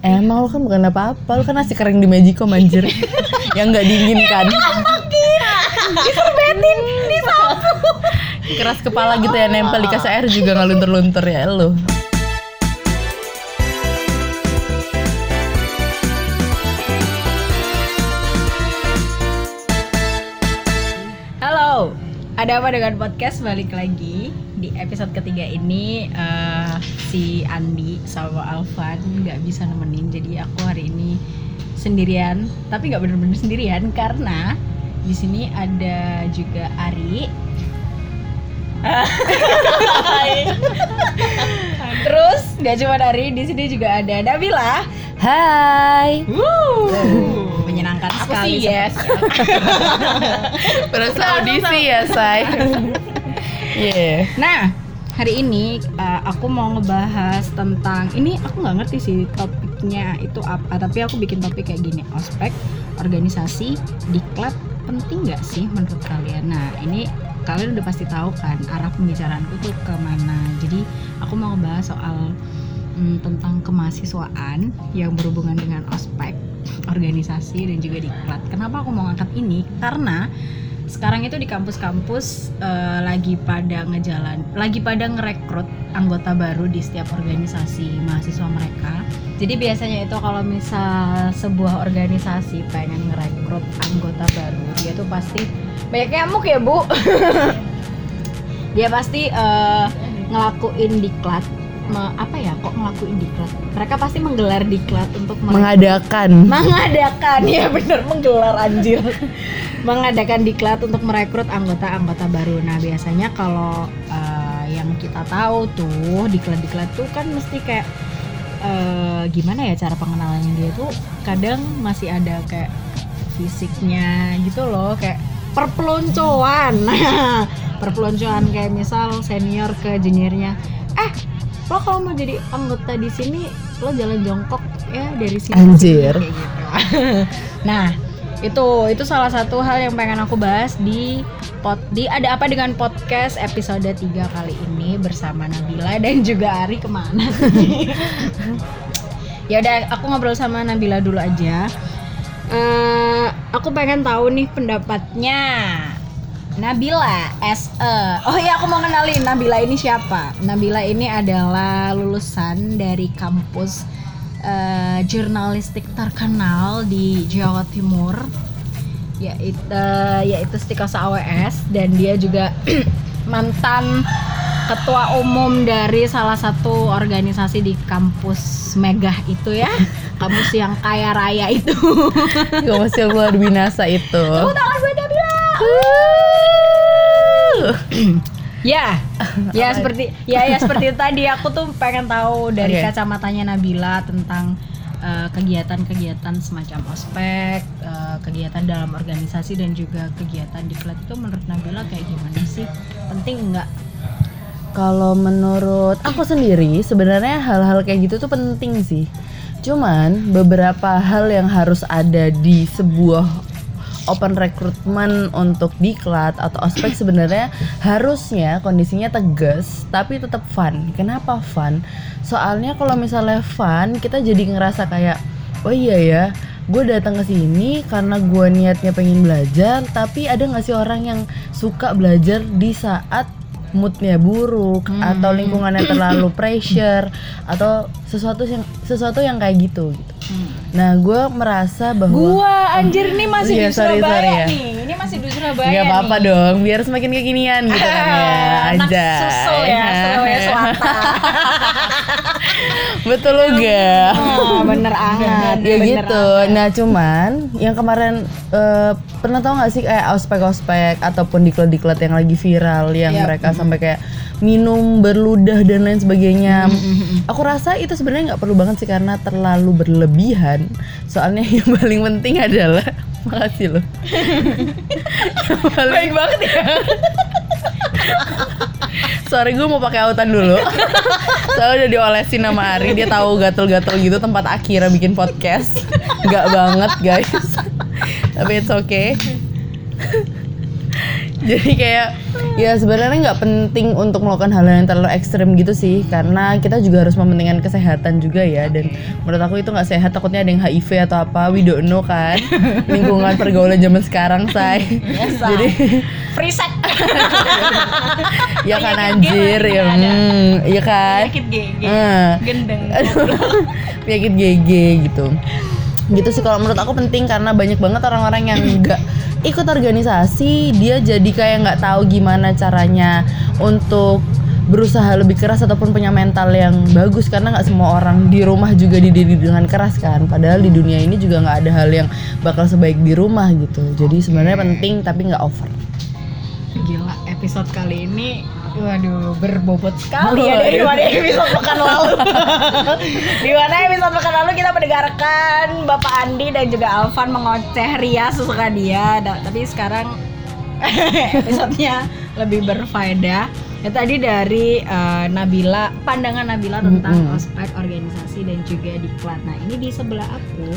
Emang lo kan bukan apa-apa, lo kan nasi kering di Magicom anjir. Yang nggak diinginkan. Diserbetin di sapu. Keras kepala gitu ya, nempel di kas air juga nggak luntur-luntur ya lo ada apa dengan podcast? Balik lagi di episode ketiga ini eh, si Andi sama Alvan nggak bisa nemenin. Jadi aku hari ini sendirian tapi nggak bener-bener sendirian karena di sini ada juga Ari. Terus nggak cuma Ari di sini juga ada Nabila. Hai menyenangkan sekali sih yes. Berasa audisi ya, say Iya Nah, hari ini uh, aku mau ngebahas tentang ini aku nggak ngerti sih topiknya itu apa, tapi aku bikin topik kayak gini, ospek, organisasi, diklat penting nggak sih menurut kalian? Nah, ini kalian udah pasti tahu kan arah pembicaraanku tuh ke mana. Jadi aku mau ngebahas soal mm, tentang kemahasiswaan yang berhubungan dengan ospek, organisasi dan juga diklat. Kenapa aku mau ngangkat ini? Karena sekarang itu di kampus-kampus eh, lagi pada ngejalan, lagi pada ngerekrut anggota baru di setiap organisasi mahasiswa mereka. Jadi biasanya itu kalau misal sebuah organisasi pengen ngerekrut anggota baru, dia tuh pasti banyak nyamuk ya bu. dia pasti eh, ngelakuin diklat, Me- apa ya kok ngelakuin diklat? Mereka pasti menggelar diklat untuk Mengadakan. Mengadakan ya bener menggelar anjir. Mengadakan diklat untuk merekrut anggota-anggota baru. Nah biasanya kalau eh, yang kita tahu tuh diklat-diklat tuh kan mesti kayak eh, gimana ya cara pengenalannya dia tuh kadang masih ada kayak fisiknya gitu loh kayak perpeloncoan. Perpeloncoan kayak misal senior ke juniornya eh lo kalau mau jadi anggota di sini lo jalan jongkok ya dari sini Anjir. sini, gitu. nah itu itu salah satu hal yang pengen aku bahas di pot di ada apa dengan podcast episode 3 kali ini bersama Nabila dan juga Ari ke mana ya udah aku ngobrol sama Nabila dulu aja Eh, aku pengen tahu nih pendapatnya Nabila SE. Oh iya aku mau kenalin Nabila ini siapa? Nabila ini adalah lulusan dari kampus eh, jurnalistik terkenal di Jawa Timur yaitu yaitu Stikosa AWS dan dia juga mantan ketua umum dari salah satu organisasi di kampus Megah itu ya kampus yang kaya raya itu Komersil luar binasa itu Nabila Ya, ya seperti ya ya seperti tadi aku tuh pengen tahu dari Oke. kacamatanya Nabila tentang eh, kegiatan-kegiatan semacam ospek, eh, kegiatan dalam organisasi dan juga kegiatan diklat itu menurut Nabila kayak gimana sih? Penting nggak? Kalau menurut aku sendiri sebenarnya hal-hal kayak gitu tuh penting sih. Cuman beberapa hal yang harus ada di sebuah open recruitment untuk diklat atau ospek sebenarnya harusnya kondisinya tegas tapi tetap fun. Kenapa fun? Soalnya kalau misalnya fun kita jadi ngerasa kayak oh iya ya gue datang ke sini karena gue niatnya pengen belajar tapi ada nggak sih orang yang suka belajar di saat moodnya buruk atau lingkungannya terlalu pressure atau sesuatu yang sesuatu yang kayak gitu gitu. Nah, gue merasa bahwa Gua anjir nih masih Iya, di sorry, Surabaya sorry ya. nih. Ini masih di Surabaya nggak apa-apa nih. dong, biar semakin kekinian gitu kan ya. Anak susul ya, Surabaya Selatan. Betul lo gak? Ah, bener anget. ya bener gitu. Nah cuman yang kemarin eh, pernah tau gak sih kayak ospek-ospek ataupun diklat-diklat yang lagi viral yang Yap. mereka sampai kayak minum berludah dan lain sebagainya. Aku rasa itu sebenarnya nggak perlu banget sih karena terlalu berlebihan. Soalnya yang paling penting adalah makasih loh. Yang paling- Baik banget ya. Sorry gue mau pakai autan dulu. Soalnya udah diolesin sama Ari, dia tahu gatel-gatel gitu tempat akhirnya bikin podcast. Gak banget guys. Tapi it's okay. Jadi kayak ya sebenarnya nggak penting untuk melakukan hal yang terlalu ekstrim gitu sih. Karena kita juga harus mementingkan kesehatan juga ya. Dan menurut aku itu nggak sehat takutnya ada yang HIV atau apa. We don't know kan. Lingkungan pergaulan zaman sekarang say. Jadi free sex. Ya kan anjir ya hmm, ya kan? Penyakit GG. Hmm. Gendeng. penyakit GG gitu. Gitu sih kalau menurut aku penting karena banyak banget orang-orang yang nggak ikut organisasi dia jadi kayak nggak tahu gimana caranya untuk berusaha lebih keras ataupun punya mental yang bagus karena nggak semua orang di rumah juga dididik dengan keras kan. Padahal di dunia ini juga nggak ada hal yang bakal sebaik di rumah gitu. Jadi sebenarnya penting tapi nggak over. Gila, episode kali ini Waduh, berbobot sekali. Ya dari mana episode pekan lalu? Di mana episode pekan lalu kita mendengarkan Bapak Andi dan juga Alvan mengoceh Ria sesuka dia. Da- Tapi sekarang episodenya lebih berfaedah. Ya tadi dari eh, Nabila, pandangan Nabila tentang Mm-mm. ospek, organisasi dan juga diklat. Nah ini di sebelah aku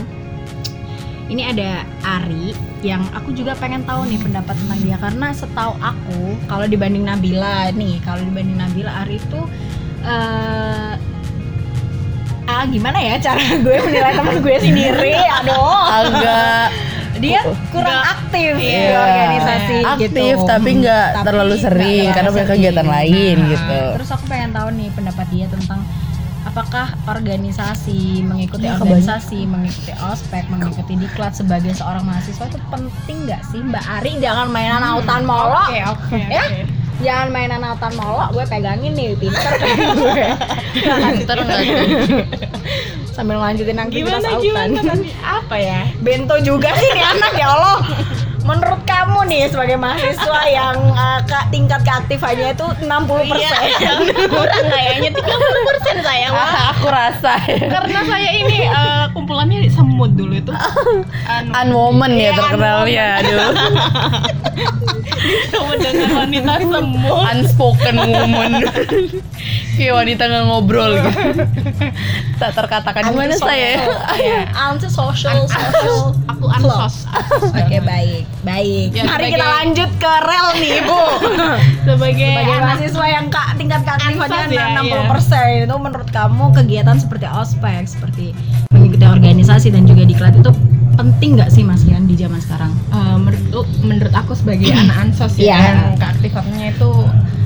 ini ada Ari yang aku juga pengen tahu nih pendapat tentang dia. Karena setahu aku kalau dibanding Nabila nih kalau dibanding Nabila Ari itu eh ah gimana ya cara gue menilai teman gue sendiri? Aduh. Agak dia kurang aktif di Iya. organisasi Aktif, gitu tapi nggak terlalu sering, terlalu karena punya kegiatan lain, Nah, gitu. terus aku pengen tahu nih pendapat dia tentang apakah organisasi mengikuti Ya, organisasi mengikuti ospek mengikuti diklat sebagai seorang mahasiswa itu penting nggak sih Mbak Ari jangan mainan autan molok Oke, oke, Ya? oke. jangan mainan autan molok gue pegangin nih pinter kan gue pinter nggak sambil lanjutin aktivitas Gimana autan gimana? Apa ya? bento juga sih nih anak ya Allah menurut kamu nih sebagai mahasiswa yang uh, ka- tingkat keaktifannya itu 60 persen. Kurang kayaknya 30% saya. Wah. aku rasa. Ya. Karena saya ini eh, kumpulannya semut dulu itu. Anu, Unwoman ya Iya, terkenalnya aduh. Coba dengan wanita semut. unspoken woman. Kayak wanita nggak ngobrol gitu. Tak terkatakan. Gimana saya? Iya, anti social social Aku ansos. Oke baik baik. Ya, Mari sebagai- kita lanjut ke rel nih bu. Sebagai Sebagai anak mahasiswa yang kak tingkat keaktifannya ya, 60 persen itu menurut kamu kegiatan seperti ospek seperti mengikuti organisasi dan juga diklat itu penting nggak sih mas Rian di zaman sekarang? Eh, menurut menurut aku sebagai anak ansos Iya. ya yang keaktifannya itu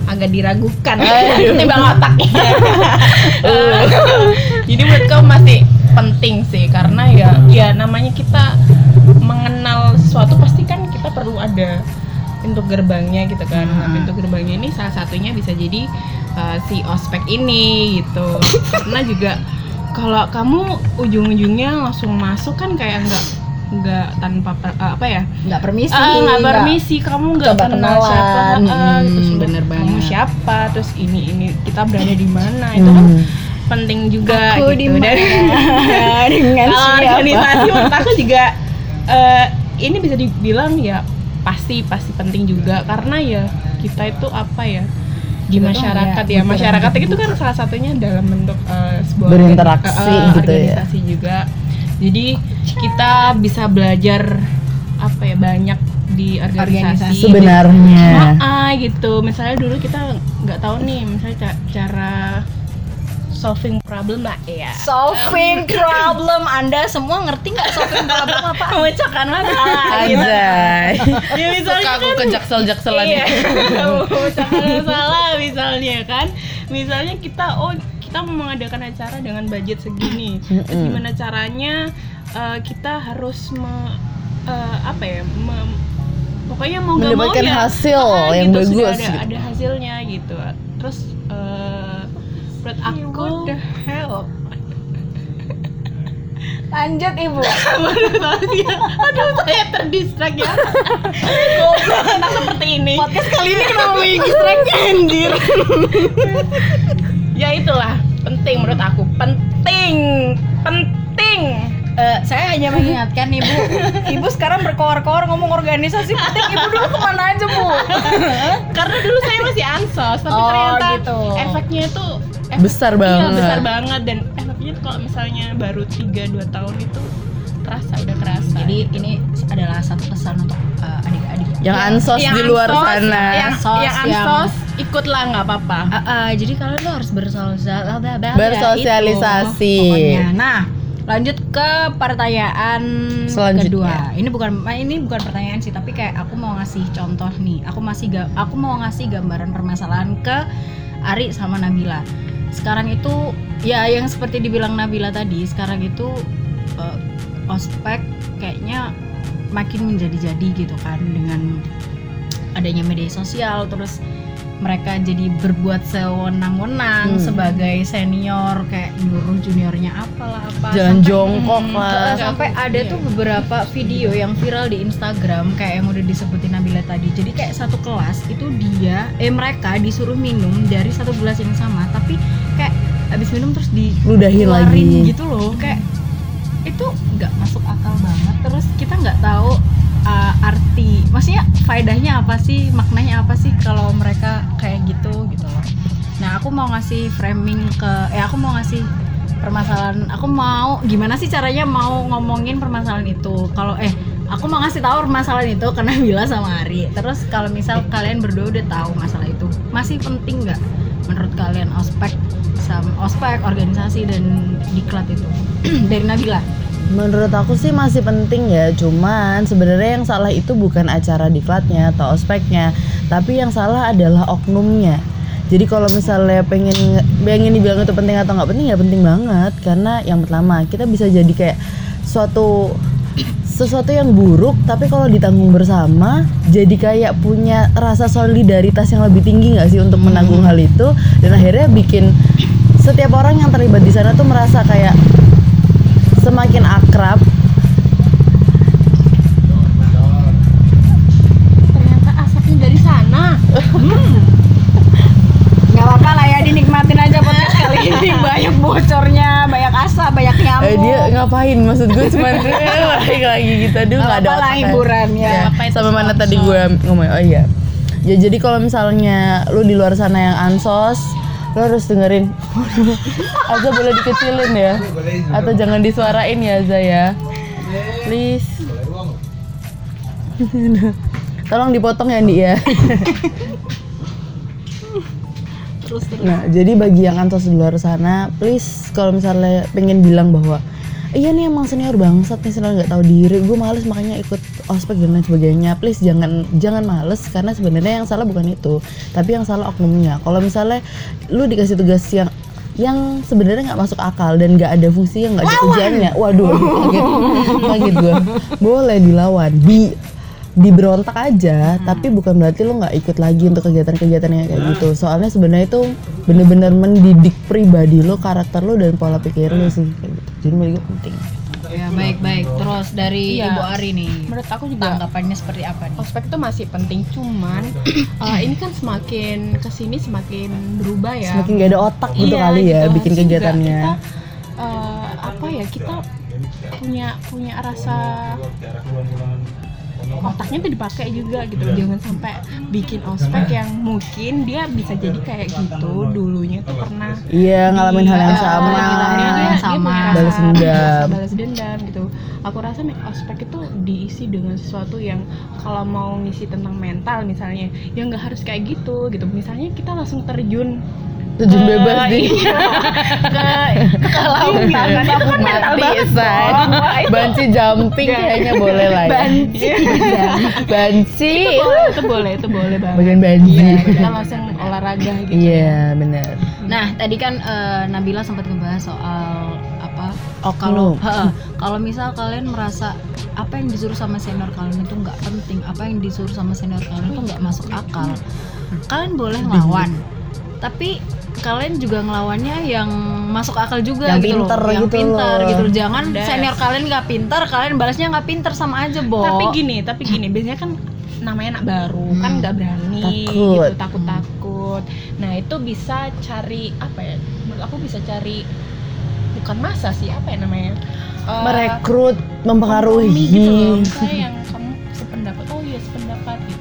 agak diragukan timbang otaknya Eh, jadi menurutku masih penting sih karena ya ya namanya kita mengenal sesuatu pasti kan kita perlu ada pintu gerbangnya gitu kan Nah, Hmm. pintu gerbangnya ini salah satunya bisa jadi eh, si ospek ini gitu karena juga kalau kamu ujung-ujungnya langsung masuk kan kayak nggak nggak tanpa per- eh, apa ya Nggak permisi. Ah, nggak nggak- permisi kamu nggak kenal kenalan. siapa ah, Hmm, terus bener kamu banget. siapa terus ini ini kita berada di mana itu kan Hmm. penting juga Aku gitu dan mana dengan organisasi menurut aku juga eh, ini bisa dibilang ya pasti pasti penting juga karena ya kita itu apa ya di masyarakat ya, ya bergerak masyarakat itu kan salah satunya dalam bentuk eh, sebuah Berinteraksi eh, gitu ya. organisasi juga jadi kita bisa belajar apa ya banyak di organisasi, Organisasi. sebenarnya Ah, gitu. Misalnya dulu kita nggak tahu nih, misalnya ca- cara solving problem lah ya. Solving problem Anda semua ngerti nggak solving problem apa? Memecahkan masalah. gitu. Anjay Ya misalnya Suka aku kan kejaksel-jakselan iya, ya. memecahkan masalah misalnya kan. Misalnya kita oh kita mau mengadakan acara dengan budget segini. Terus gimana caranya eh, kita harus me- eh, apa ya? me- pokoknya mau nggak mau Mendapatkan ya hasil ah, yang gitu, sudah bagus ada, gitu. ada hasilnya gitu terus eh, menurut aku hell? Lanjut ibu. aduh saya terdistract ya goblok anak seperti ini Podcast kali ini kenapa main distract anjir? ya itulah penting menurut aku penting penting Eh, saya hanya mengingatkan ibu, ibu sekarang berkoar-koar ngomong organisasi penting. Ibu dulu ke mana aja bu? karena dulu saya masih ansos tapi Oh, ternyata gitu. efeknya itu Besar iya, banget. besar banget dan efeknya tuh kalau misalnya baru 3-2 tahun itu kerasa udah kerasa Jadi ini adalah satu pesan untuk uh, adik-adik. Yang ansos di luar ansos, sana. yang, Ansos, yang yang- ansos ikutlah nggak apa-apa Uh, uh, jadi kalian tuh harus bersosialisasi. Bersosialisasi. pokoknya. Nah, lanjut ke pertanyaan Selanjutnya. kedua. Ini bukan ini bukan pertanyaan sih, tapi kayak aku mau ngasih contoh nih. Aku masih ga, aku mau ngasih gambaran permasalahan ke Ari sama Nabila. Sekarang itu ya yang seperti dibilang Nabila tadi, sekarang itu uh, ospek kayaknya makin menjadi-jadi gitu kan dengan adanya media sosial terus mereka jadi berbuat sewenang-wenang Hmm. sebagai senior kayak nyuruh juniornya apalah apa Jalan Sampai- jongkok Hmm, lah. sampai ada tuh beberapa video yang viral di Instagram kayak yang udah disebutin Nabila tadi jadi kayak satu kelas itu dia eh mereka disuruh minum dari satu gelas yang sama tapi kayak habis minum terus di Ludahin keluarin lagi. gitu loh kayak itu nggak masuk akal banget terus kita nggak tahu uh, arti maksudnya faedahnya apa sih maknanya apa sih kalau mereka kayak gitu gitu loh. Nah aku mau ngasih framing ke eh aku mau ngasih permasalahan aku mau gimana sih caranya mau ngomongin permasalahan itu? Kalau eh aku mau ngasih tahu permasalahan itu karena Bila sama Ari. Terus kalau misal kalian berdua udah tahu masalah itu masih penting nggak menurut kalian ospek sama ospek organisasi dan diklat itu? Dari Nabila Menurut aku sih masih penting ya, cuman sebenarnya yang salah itu bukan acara diklatnya atau ospeknya, tapi yang salah adalah oknumnya. Jadi kalau misalnya pengen pengen dibilang itu penting atau nggak penting ya penting banget. Karena yang pertama kita bisa jadi kayak suatu sesuatu yang buruk tapi kalau ditanggung bersama jadi kayak punya rasa solidaritas yang lebih tinggi nggak sih untuk menanggung hal itu? Dan akhirnya bikin setiap orang yang terlibat di sana tuh merasa kayak semakin akrab. Ternyata asapnya dari sana. Nggak apa-apa lah ya dinikmatin aja podcast kali ini. Banyak bocornya banyak asap banyak nyamuk. Eh, dia ngapain? Maksud gue cuman balik lagi gitu. Aduh nggak ada apa-apa lah ya. hiburan ya. Ya, sama mana tadi gue ngomong. Oh iya. Ya jadi kalau misalnya lu di luar sana yang ansos lu harus dengerin. Aza boleh dikecilin ya. Atau jangan disuarain ya Aza ya. Please. Tolong dipotong ya Ndi ya. Terus terus. Nah, jadi bagi yang ansos di luar sana, please kalau misalnya pengen bilang bahwa iya nih emang senior bangsat nih senior nggak tahu diri, gue males makanya ikut ospek dan lain sebagainya. Please jangan jangan males karena sebenarnya yang salah bukan itu, tapi yang salah oknumnya. Kalau misalnya lu dikasih tugas yang yang sebenarnya nggak masuk akal dan nggak ada fungsi yang nggak ada tujuannya, waduh, kaget, kaget gue. Boleh dilawan, di diberontak aja tapi bukan berarti lo nggak ikut lagi untuk kegiatan-kegiatan yang kayak gitu. Soalnya sebenarnya itu bener-bener mendidik pribadi lo karakter lo dan pola pikir lo sih kayak gitu. Jadi menurut gue penting. Ya baik baik. Terus dari Iya. Ibu Ari nih menurut aku juga tanggapannya seperti apa nih? ospek itu masih penting cuman eh, ini kan semakin ke sini semakin berubah ya. Semakin gak ada otak gitu Iya, kali ya gitu. bikin kegiatannya. kita, eh, apa ya kita punya punya rasa otaknya tuh dipakai juga gitu jangan sampai bikin ospek yang mungkin dia bisa jadi kayak gitu dulunya tuh pernah iya ngalamin hal yang Iya, sama. Dia- dia- dia sama. punya Balas dendam. balas dendam gitu aku rasa nih ospek itu diisi dengan sesuatu yang kalau mau ngisi tentang mental misalnya ya nggak harus kayak gitu gitu misalnya kita langsung terjun terjun ke- bebas di iya, ke ke lautan Iya. itu kan mental mati banget banci jumping Iya. kayaknya boleh lah ya. Banci. Banci. Itu boleh itu boleh itu boleh banget. Bagian banci. Iya, kita langsung olahraga gitu. Iya benar. Nah tadi kan eh, Nabila sempat ngebahas soal apa? Oknum. kalau Heeh. kalau misal kalian merasa apa yang disuruh sama senior kalian itu nggak penting apa yang disuruh sama senior kalian itu nggak masuk akal kalian boleh ngelawan. Tapi kalian juga ngelawannya yang masuk akal juga Yang gitu pinter loh yang gitu pinter loh. gitu loh. jangan Des. senior kalian nggak pinter kalian balasnya nggak pinter sama aja bo tapi gini tapi gini biasanya kan namanya anak baru kan Hmm. nggak berani Takut. gitu takut takut nah itu bisa cari apa ya menurut aku bisa cari bukan masa sih apa ya namanya Eh, merekrut mempengaruhi gitu loh misalnya yang kamu sependapat oh iya sependapat gitu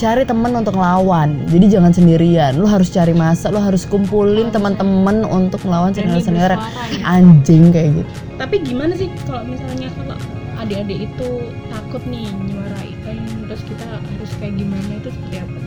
cari temen untuk ngelawan. Jadi jangan sendirian. Lu harus cari masa lu harus kumpulin teman-teman untuk ngelawan Berani senior senior bersuara ya. anjing kayak gitu. Tapi gimana sih kalau misalnya kalau adik-adik itu takut nih nyuarain terus kita harus kayak gimana? Itu seperti apa?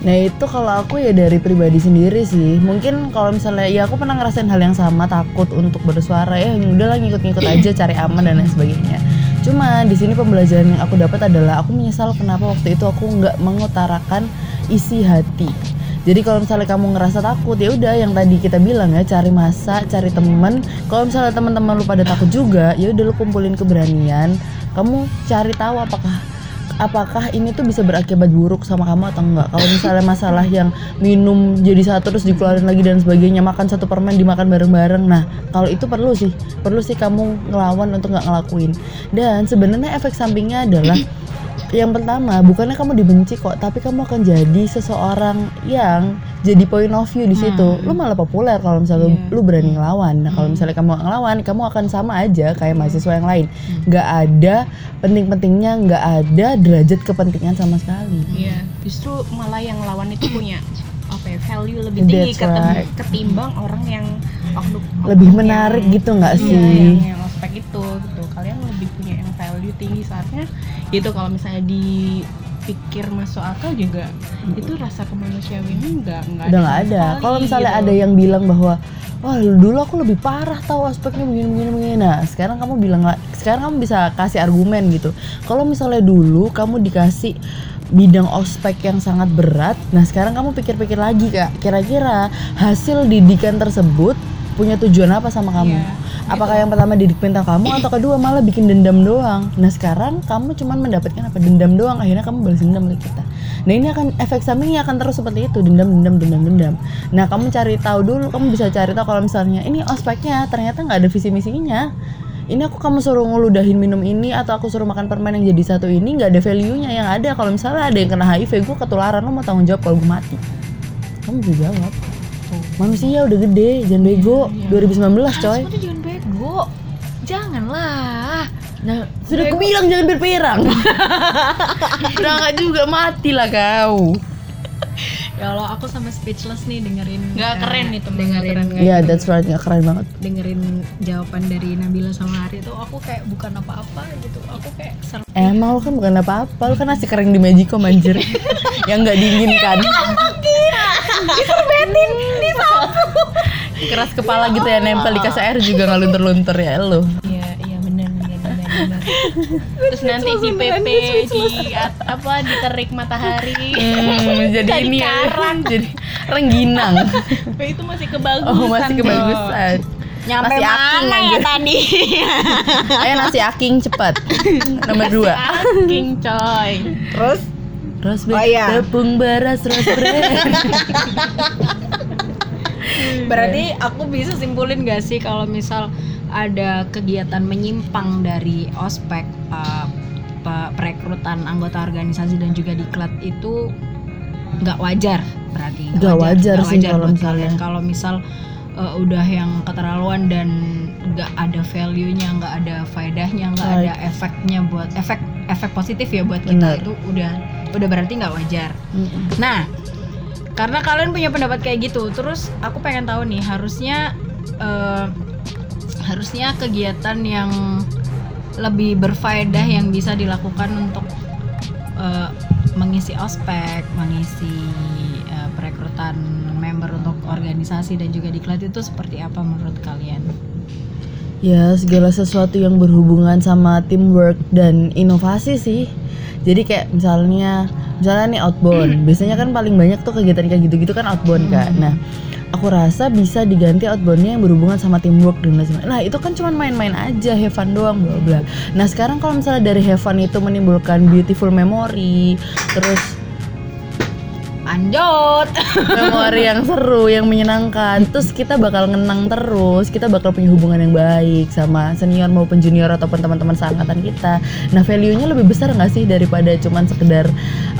Nah itu kalau aku ya dari pribadi sendiri sih. Mungkin kalau misalnya ya aku pernah ngerasain hal yang sama Takut untuk bersuara. Ya udahlah ngikut-ngikut aja cari aman dan lain sebagainya Cuma di sini pembelajaran yang aku dapat adalah Aku menyesal kenapa waktu itu aku nggak mengutarakan isi hati jadi kalau misalnya kamu ngerasa takut ya udah yang tadi kita bilang ya cari masa, cari temen. Kalau misalnya teman-teman lu pada takut juga, ya udah lu kumpulin keberanian. Kamu cari tahu apakah apakah ini tuh bisa berakibat buruk sama kamu atau enggak? Kalau misalnya masalah yang minum jadi satu terus dikeluarin lagi dan sebagainya makan satu permen dimakan bareng-bareng. Nah kalau itu perlu sih. Perlu sih kamu ngelawan untuk nggak ngelakuin. Dan sebenarnya efek sampingnya adalah yang pertama bukannya kamu dibenci kok tapi kamu akan jadi seseorang yang jadi point of view di situ Hmm. lu malah populer kalau misalnya lu- Iya. lu berani ngelawan nah kalau misalnya kamu ngelawan kamu akan sama aja kayak mahasiswa yang lain nggak ada penting-pentingnya nggak ada derajat kepentingan sama sekali Iya, justru malah yang lawan itu punya apa ya value lebih tinggi That's right. ketimbang orang yang oknum lebih menarik yang- gitu nggak Iya, sih yang, yang ospek itu gitu. Kalian lebih punya yang value tinggi saatnya gitu kalau misalnya dipikir masuk akal juga itu rasa kemanusiawinya nggak nggak udah nggak ada. sekali, kalau misalnya gitu. ada yang bilang bahwa wah dulu aku lebih parah tahu aspeknya begini begini begini. Nah sekarang kamu bilang sekarang kamu bisa kasih argumen gitu. Kalau misalnya dulu kamu dikasih bidang ospek yang sangat berat nah sekarang kamu pikir-pikir lagi kak. Kira-kira hasil didikan tersebut punya tujuan apa sama kamu? Iya, apakah yang pertama didik mental kamu atau kedua malah bikin dendam doang? Nah sekarang kamu cuman mendapatkan apa? Dendam doang. Akhirnya kamu balas dendam ke kita. Nah ini akan efek sampingnya akan terus seperti itu. Dendam dendam dendam dendam. Nah kamu cari tahu dulu. Kamu bisa cari tahu kalau misalnya ini ospeknya ternyata nggak ada visi misinya. Ini aku kamu suruh ngeludahin minum ini atau aku suruh makan permen yang jadi satu ini nggak ada value nya yang ada kalau misalnya ada yang kena HIV gue ketularan lo mau tanggung jawab kalau gue mati. Kamu bisa jawab. Manusia udah gede jangan bego. 2019 coy. Udah jangan bego. Janganlah. Nah, sudah aku bilang jangan berperang. Udah nggak juga mati lah kau. Ya Allah, aku sama speechless nih dengerin Nggak eh, keren itu, nggak dengerin keren. Iya, that's right, nggak keren banget. dengerin jawaban dari Nabila sama Ari itu aku kayak bukan apa-apa gitu. Aku kayak ser Emang lu kan bukan apa-apa, lu kan nasi kering di Magicom anjir. yang nggak diinginkan. Diserbetin, Keras kepala gitu ya nempel di kaca air juga nggak luntur-luntur ya lu. Terus nanti di PP di apa diterik matahari. Hmm, jadi ini ya, karang. jadi rengginang. itu masih kebagusan. Oh, masih kebagusan. nyampe Nasi aking mana ya anjir. tadi? Ayo nasi aking cepat. Nomor dua. King coy. Terus Rose Oh, iya. tepung beras. berarti aku bisa simpulin gak sih kalau misal ada kegiatan menyimpang dari ospek uh, pe- perekrutan anggota organisasi dan juga diklat itu nggak wajar berarti Nggak wajar nggak sih kalau misalnya. kalau misal uh, udah yang keterlaluan dan nggak ada value-nya nggak ada faedahnya nggak ada efeknya buat efek efek positif ya buat kita Benar. itu udah udah berarti nggak wajar Mm-mm. Nah, karena kalian punya pendapat kayak gitu, terus aku pengen tahu nih, harusnya eh, harusnya kegiatan yang lebih berfaedah yang bisa dilakukan untuk eh, mengisi ospek, mengisi eh, perekrutan member untuk organisasi dan juga diklat itu seperti apa menurut kalian? Ya segala sesuatu yang berhubungan sama teamwork dan inovasi sih. Jadi kayak misalnya misalnya nih outbound. Biasanya kan paling banyak tuh kegiatan kayak gitu-gitu kan outbound kak. Nah aku rasa bisa diganti outboundnya yang berhubungan sama teamwork dan lain sebagainya. Nah itu kan cuma main-main aja, have fun doang bla bla. Nah sekarang kalau misalnya dari have fun itu menimbulkan beautiful memory, terus Anjot. memori yang seru, yang menyenangkan. Terus kita bakal ngenang terus, kita bakal punya hubungan yang baik sama senior maupun junior ataupun teman-teman seangkatan kita. Nah, value-nya lebih besar nggak sih daripada cuman sekedar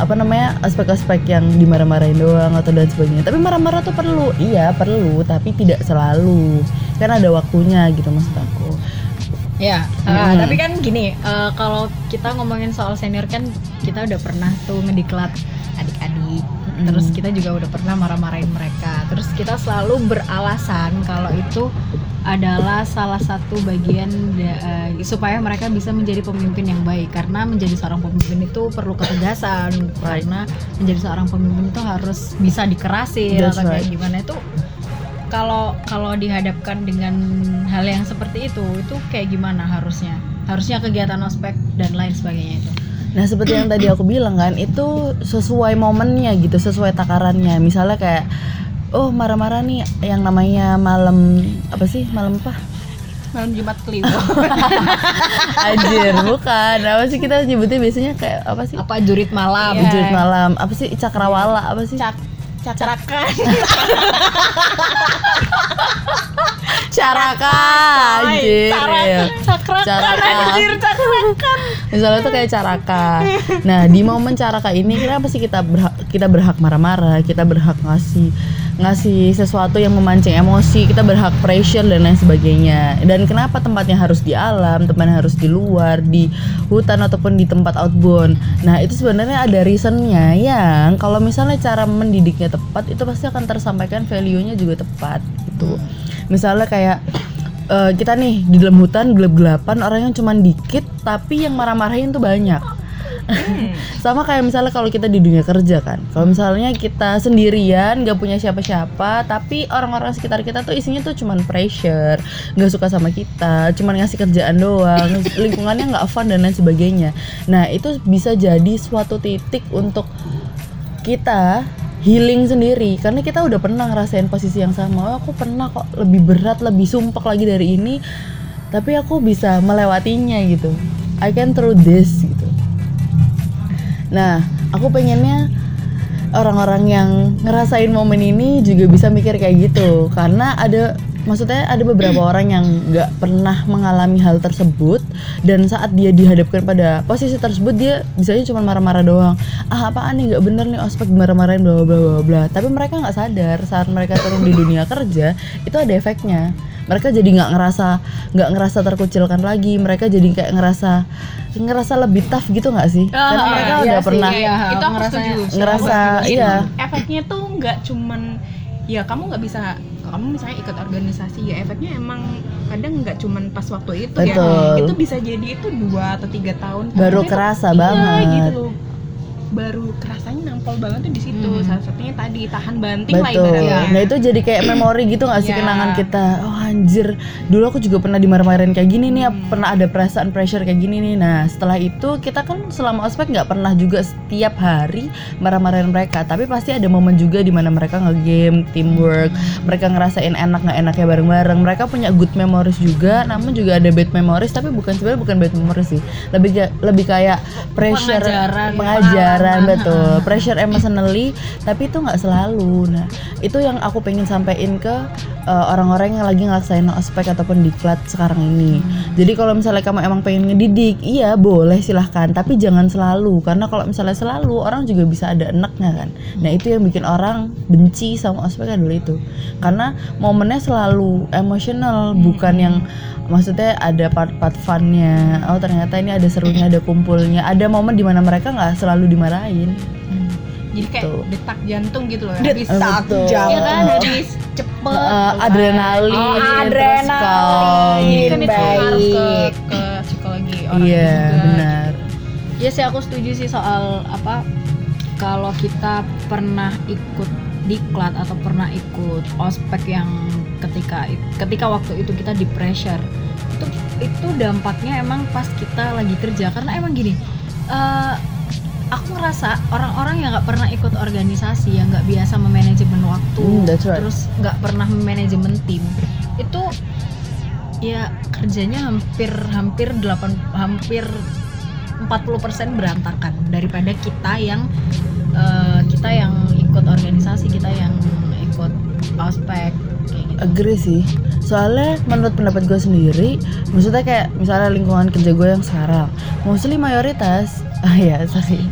apa namanya aspek-aspek yang dimarah-marahin doang atau dan sebagainya. Tapi marah-marah tuh perlu, iya perlu, tapi tidak selalu. Kan ada waktunya gitu maksud aku. Ya, Hmm. tapi kan gini, eh, kalau kita ngomongin soal senior kan kita udah pernah tuh ngediklat adik-adik terus kita juga udah pernah marah-marahin mereka. Terus kita selalu beralasan kalau itu adalah salah satu bagian da- eh, supaya mereka bisa menjadi pemimpin yang baik. Karena menjadi seorang pemimpin itu perlu ketegasan. Right. karena menjadi seorang pemimpin itu harus bisa dikerasin That's atau kayak right. gimana. Itu kalau kalau dihadapkan dengan hal yang seperti itu itu kayak gimana harusnya? Harusnya kegiatan ospek dan lain sebagainya itu Nah seperti yang tadi aku bilang kan itu sesuai momennya gitu, sesuai takarannya. Misalnya kayak oh marah-marah nih yang namanya malam apa sih malam apa? malam Jumat Kliwon Anjir, bukan. Apa sih kita nyebutnya biasanya kayak apa sih? apa jurit malam Iya. Jurit malam. Apa sih cakrawala? Apa sih? Cak cakrakan Caraka. Anjir. iya. cakrakan Caraka. anjir cakrakan Misalnya tuh kayak caraka. Nah di momen caraka ini kenapa sih kita berhak kita berhak marah-marah, kita berhak ngasih ngasih sesuatu yang memancing emosi, kita berhak pressure dan lain sebagainya. Dan kenapa tempatnya harus di alam, tempatnya harus di luar, di hutan ataupun di tempat outbound. Nah itu sebenarnya ada reasonnya yang kalau misalnya cara mendidiknya tepat itu pasti akan tersampaikan value-nya juga tepat gitu. Misalnya kayak eh, kita nih di dalam hutan gelap-gelapan orangnya cuma dikit tapi yang marah-marahin tuh banyak. Sama kayak misalnya kalau kita di dunia kerja kan. Kalau misalnya kita sendirian gak punya siapa-siapa tapi orang-orang sekitar kita tuh isinya tuh cuman pressure nggak suka sama kita cuman ngasih kerjaan doang lingkungannya nggak fun dan lain sebagainya. Nah itu bisa jadi suatu titik untuk kita healing sendiri. Karena kita udah pernah ngerasain posisi yang sama. Oh aku pernah kok lebih berat lebih sumpek lagi dari ini. Tapi aku bisa melewatinya gitu. I can through this gitu. Nah aku pengennya orang-orang yang ngerasain momen ini juga bisa mikir kayak gitu. Karena ada maksudnya ada beberapa orang yang nggak pernah mengalami hal tersebut dan saat dia dihadapkan pada posisi tersebut dia bisanya cuma marah-marah doang. Ah apaan nih nggak bener nih ospek marah-marahin bla bla bla bla tapi mereka nggak sadar saat mereka turun di dunia kerja itu ada efeknya. Mereka jadi nggak ngerasa nggak ngerasa terkucilkan lagi. Mereka jadi kayak ngerasa ngerasa lebih tough gitu nggak sih? Karena Ah, mereka iya udah sih, pernah iya. itu aku ngerasanya- setuju. ngerasa Itu iya. efeknya tuh nggak cuman ya kamu nggak bisa kamu misalnya ikut organisasi ya efeknya emang kadang nggak cuman pas waktu itu Betul. ya itu bisa jadi itu dua atau tiga tahun. Baru Tapi itu- kerasa iya, banget. gitu loh baru kerasanya nampol banget tuh di situ Hmm. salah satunya tadi tahan banting lah Betul. ibaratnya Nah itu jadi kayak memori gitu gak sih Iya. kenangan kita. Oh anjir, dulu aku juga pernah dimarah-marahin kayak gini nih, Hmm. pernah ada perasaan pressure kayak gini nih. Nah setelah itu kita kan selama ospek nggak pernah juga setiap hari marah-marahin mereka, tapi pasti ada momen juga di mana mereka nge-game, teamwork, mereka ngerasain enak nggak enaknya bareng-bareng. Mereka punya good memories juga, namun juga ada bad memories, tapi bukan sebenarnya bukan bad memories sih, lebih kayak- lebih kayak pressure, Pengajaran, pengajaran pengalaman. betul. Pressure emotionally tapi itu nggak selalu. Nah itu yang aku pengen sampaikan ke uh, orang-orang yang lagi ngelaksanain ospek ataupun diklat sekarang ini. Jadi kalau misalnya kamu emang pengen ngedidik iya boleh silahkan. Tapi jangan selalu karena kalau misalnya selalu orang juga bisa ada enaknya kan. Nah itu yang bikin orang benci sama ospek adalah itu. Karena momennya selalu emosional bukan yang maksudnya ada part-part funnya oh ternyata ini ada serunya ada kumpulnya ada momen di mana mereka nggak selalu dimarahin jadi kayak Gitu. detak jantung gitu loh Detak Eh, betul. jantung. ya kan habis cepet Uh, tuh adrenalin, Oh, terus adrenalin. Jadi kan itu Baik. harus ke, ke psikologi orang Iya juga benar. Iya sih aku setuju sih soal apa kalau kita pernah ikut diklat atau pernah ikut ospek yang ketika ketika waktu itu kita di pressure itu itu dampaknya emang pas kita lagi kerja karena emang gini eh, aku ngerasa orang-orang yang nggak pernah ikut organisasi yang nggak biasa memanajemen waktu that's right. terus nggak pernah memanajemen tim itu ya kerjanya hampir hampir 8 hampir 40% berantakan daripada kita yang eh, kita yang ikut organisasi kita yang ikut ospek Agree sih. Soalnya menurut pendapat gue sendiri, maksudnya kayak misalnya lingkungan kerja gue yang sekarang, mostly mayoritas, ah ya sorry,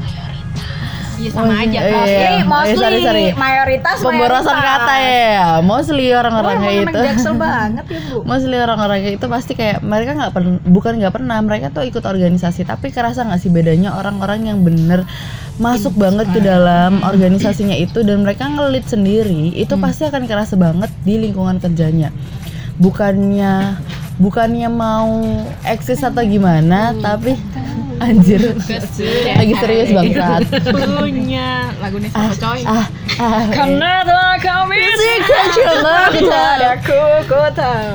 Iya sama Mostly- aja. iya, Mostly, iya. mostly Eh, sorry, sorry. mayoritas Pemborosan mayoritas. kata ya. Mostly orang-orangnya Wah, emang itu. jaksel banget ya bu. Mostly orang-orangnya itu pasti kayak mereka nggak pernah bukan nggak pernah mereka tuh ikut organisasi tapi kerasa nggak sih bedanya orang-orang yang bener masuk banget ke dalam organisasinya itu dan mereka ngelit sendiri itu pasti akan kerasa banget di lingkungan kerjanya bukannya bukannya mau eksis atau gimana tapi anjir. Lagi serius bangsat punya lagu nih sama coy? ah ah. Karena telah kami coba kita aku ku tahu.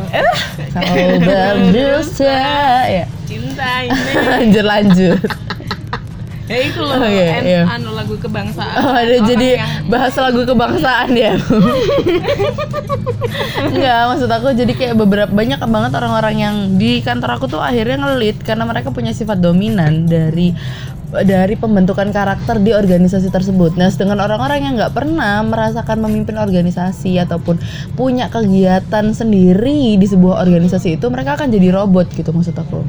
kau berdusta. Ya. Cinta ini. Lanjut lanjut ya itu loh Oh, iya, en- iya. anu lagu kebangsaan Oh, ada Orang jadi yang- bahas lagu kebangsaan ya. Enggak, maksud aku jadi kayak beberapa banyak banget orang-orang yang di kantor aku tuh akhirnya ngelit karena mereka punya sifat dominan dari dari pembentukan karakter di organisasi tersebut. Nah, sedangkan orang-orang yang nggak pernah merasakan memimpin organisasi ataupun punya kegiatan sendiri di sebuah organisasi itu, mereka akan jadi robot gitu maksud aku.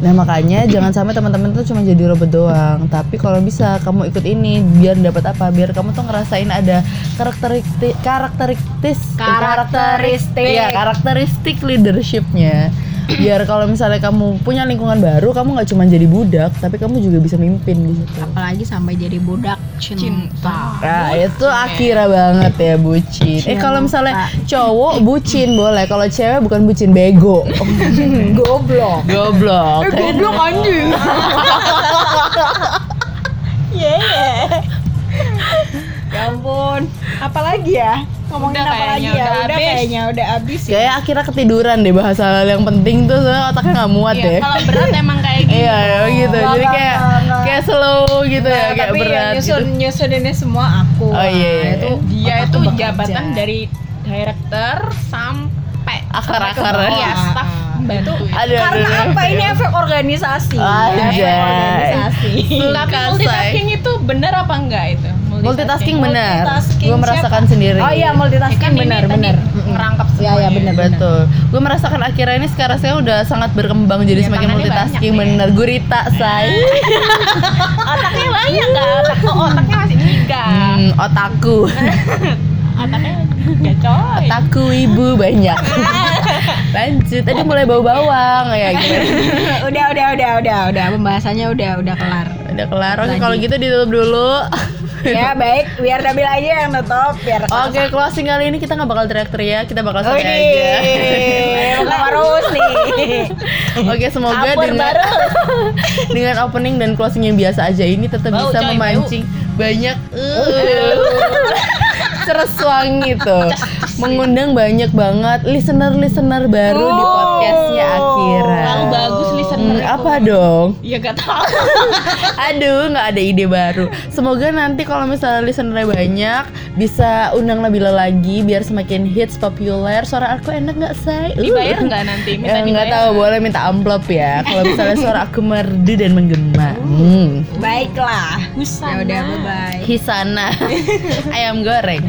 Nah makanya jangan sampai teman-teman tuh cuma jadi robot doang. Tapi kalau bisa kamu ikut ini biar dapat apa? Biar kamu tuh ngerasain ada karakteristik karakteristik Karakteristik. Iya karakteristik leadershipnya. Biar kalau misalnya kamu punya lingkungan baru, kamu nggak cuma jadi budak, tapi kamu juga bisa mimpin di situ. Apalagi sampai jadi budak cinta. Nah itu akhirnya banget ya bucin. Eh kalau misalnya cowok bucin boleh, kalau cewek bukan bucin bego. Goblok. Goblok. Goblok anjing. Ya ampun. Apalagi ya? Ngomongin Udah apa lagi kayaknya, ya? udah Udah habis. kayaknya udah habis ya. Kayak akhirnya ketiduran deh bahasa hal yang penting tuh soalnya otaknya nggak muat Iya, deh. kalau berat emang kayak gitu Iya ya, gitu. Nggak, Jadi kayak nggak. kayak slow gitu ya, Nah, kayak tapi berat yang nyusun gitu. nyusun ini semua aku. Oh, iya, iya. Itu dia otakku itu jabatan dari director sampai Akar-akar. iya staff bantu Aduh, Karena aduh, apa aduh. ini efek organisasi? Anjay. Efek organisasi. tapi multitasking itu benar apa enggak itu Multitasking benar. Multitasking Gue merasakan siapa? sendiri. Oh iya Ya multitasking kan benar benar. ngerangkap Iya, iya, semuanya. benar. Betul. Gue merasakan akhirnya ini sekarang saya udah sangat berkembang jadi Iya, semakin tangannya multitasking bener. Gurita say. otaknya banyak kan otak oh, otaknya masih tiga Hmm, otakku. otaknya tiga coy Otakku ibu banyak. Lanjut. Tadi mulai bau bawang ya gitu. udah udah udah udah udah pembahasannya udah udah kelar. Udah kelar. Oke, kalau gitu ditutup dulu. Ya baik biar Nabil aja yang nutup biar Oke, closing kali ini kita nggak bakal teriak-teriak, kita bakal Oh santai aja. harus nih. Oke, semoga Campur dengan baru. dengan opening dan closing yang biasa aja ini tetap Bau, bisa coy, memancing banyak uh, seresuang gitu. Mengundang banyak banget listener-listener baru di podcastnya Akira. Lalu bagus listener Hmm, apa dong? ya gak tahu Aduh, nggak ada ide baru. Semoga nanti kalau misalnya listenernya banyak, bisa undang Nabila lagi biar semakin hits populer. Suara aku enak nggak say? Uh. dibayar nggak nanti minta nggak dibayar tahu, boleh minta amplop ya. Kalau misalnya suara aku merdu dan menggema. Hmm. Baiklah. Husana. Ya udah bye bye. Hisana ayam goreng.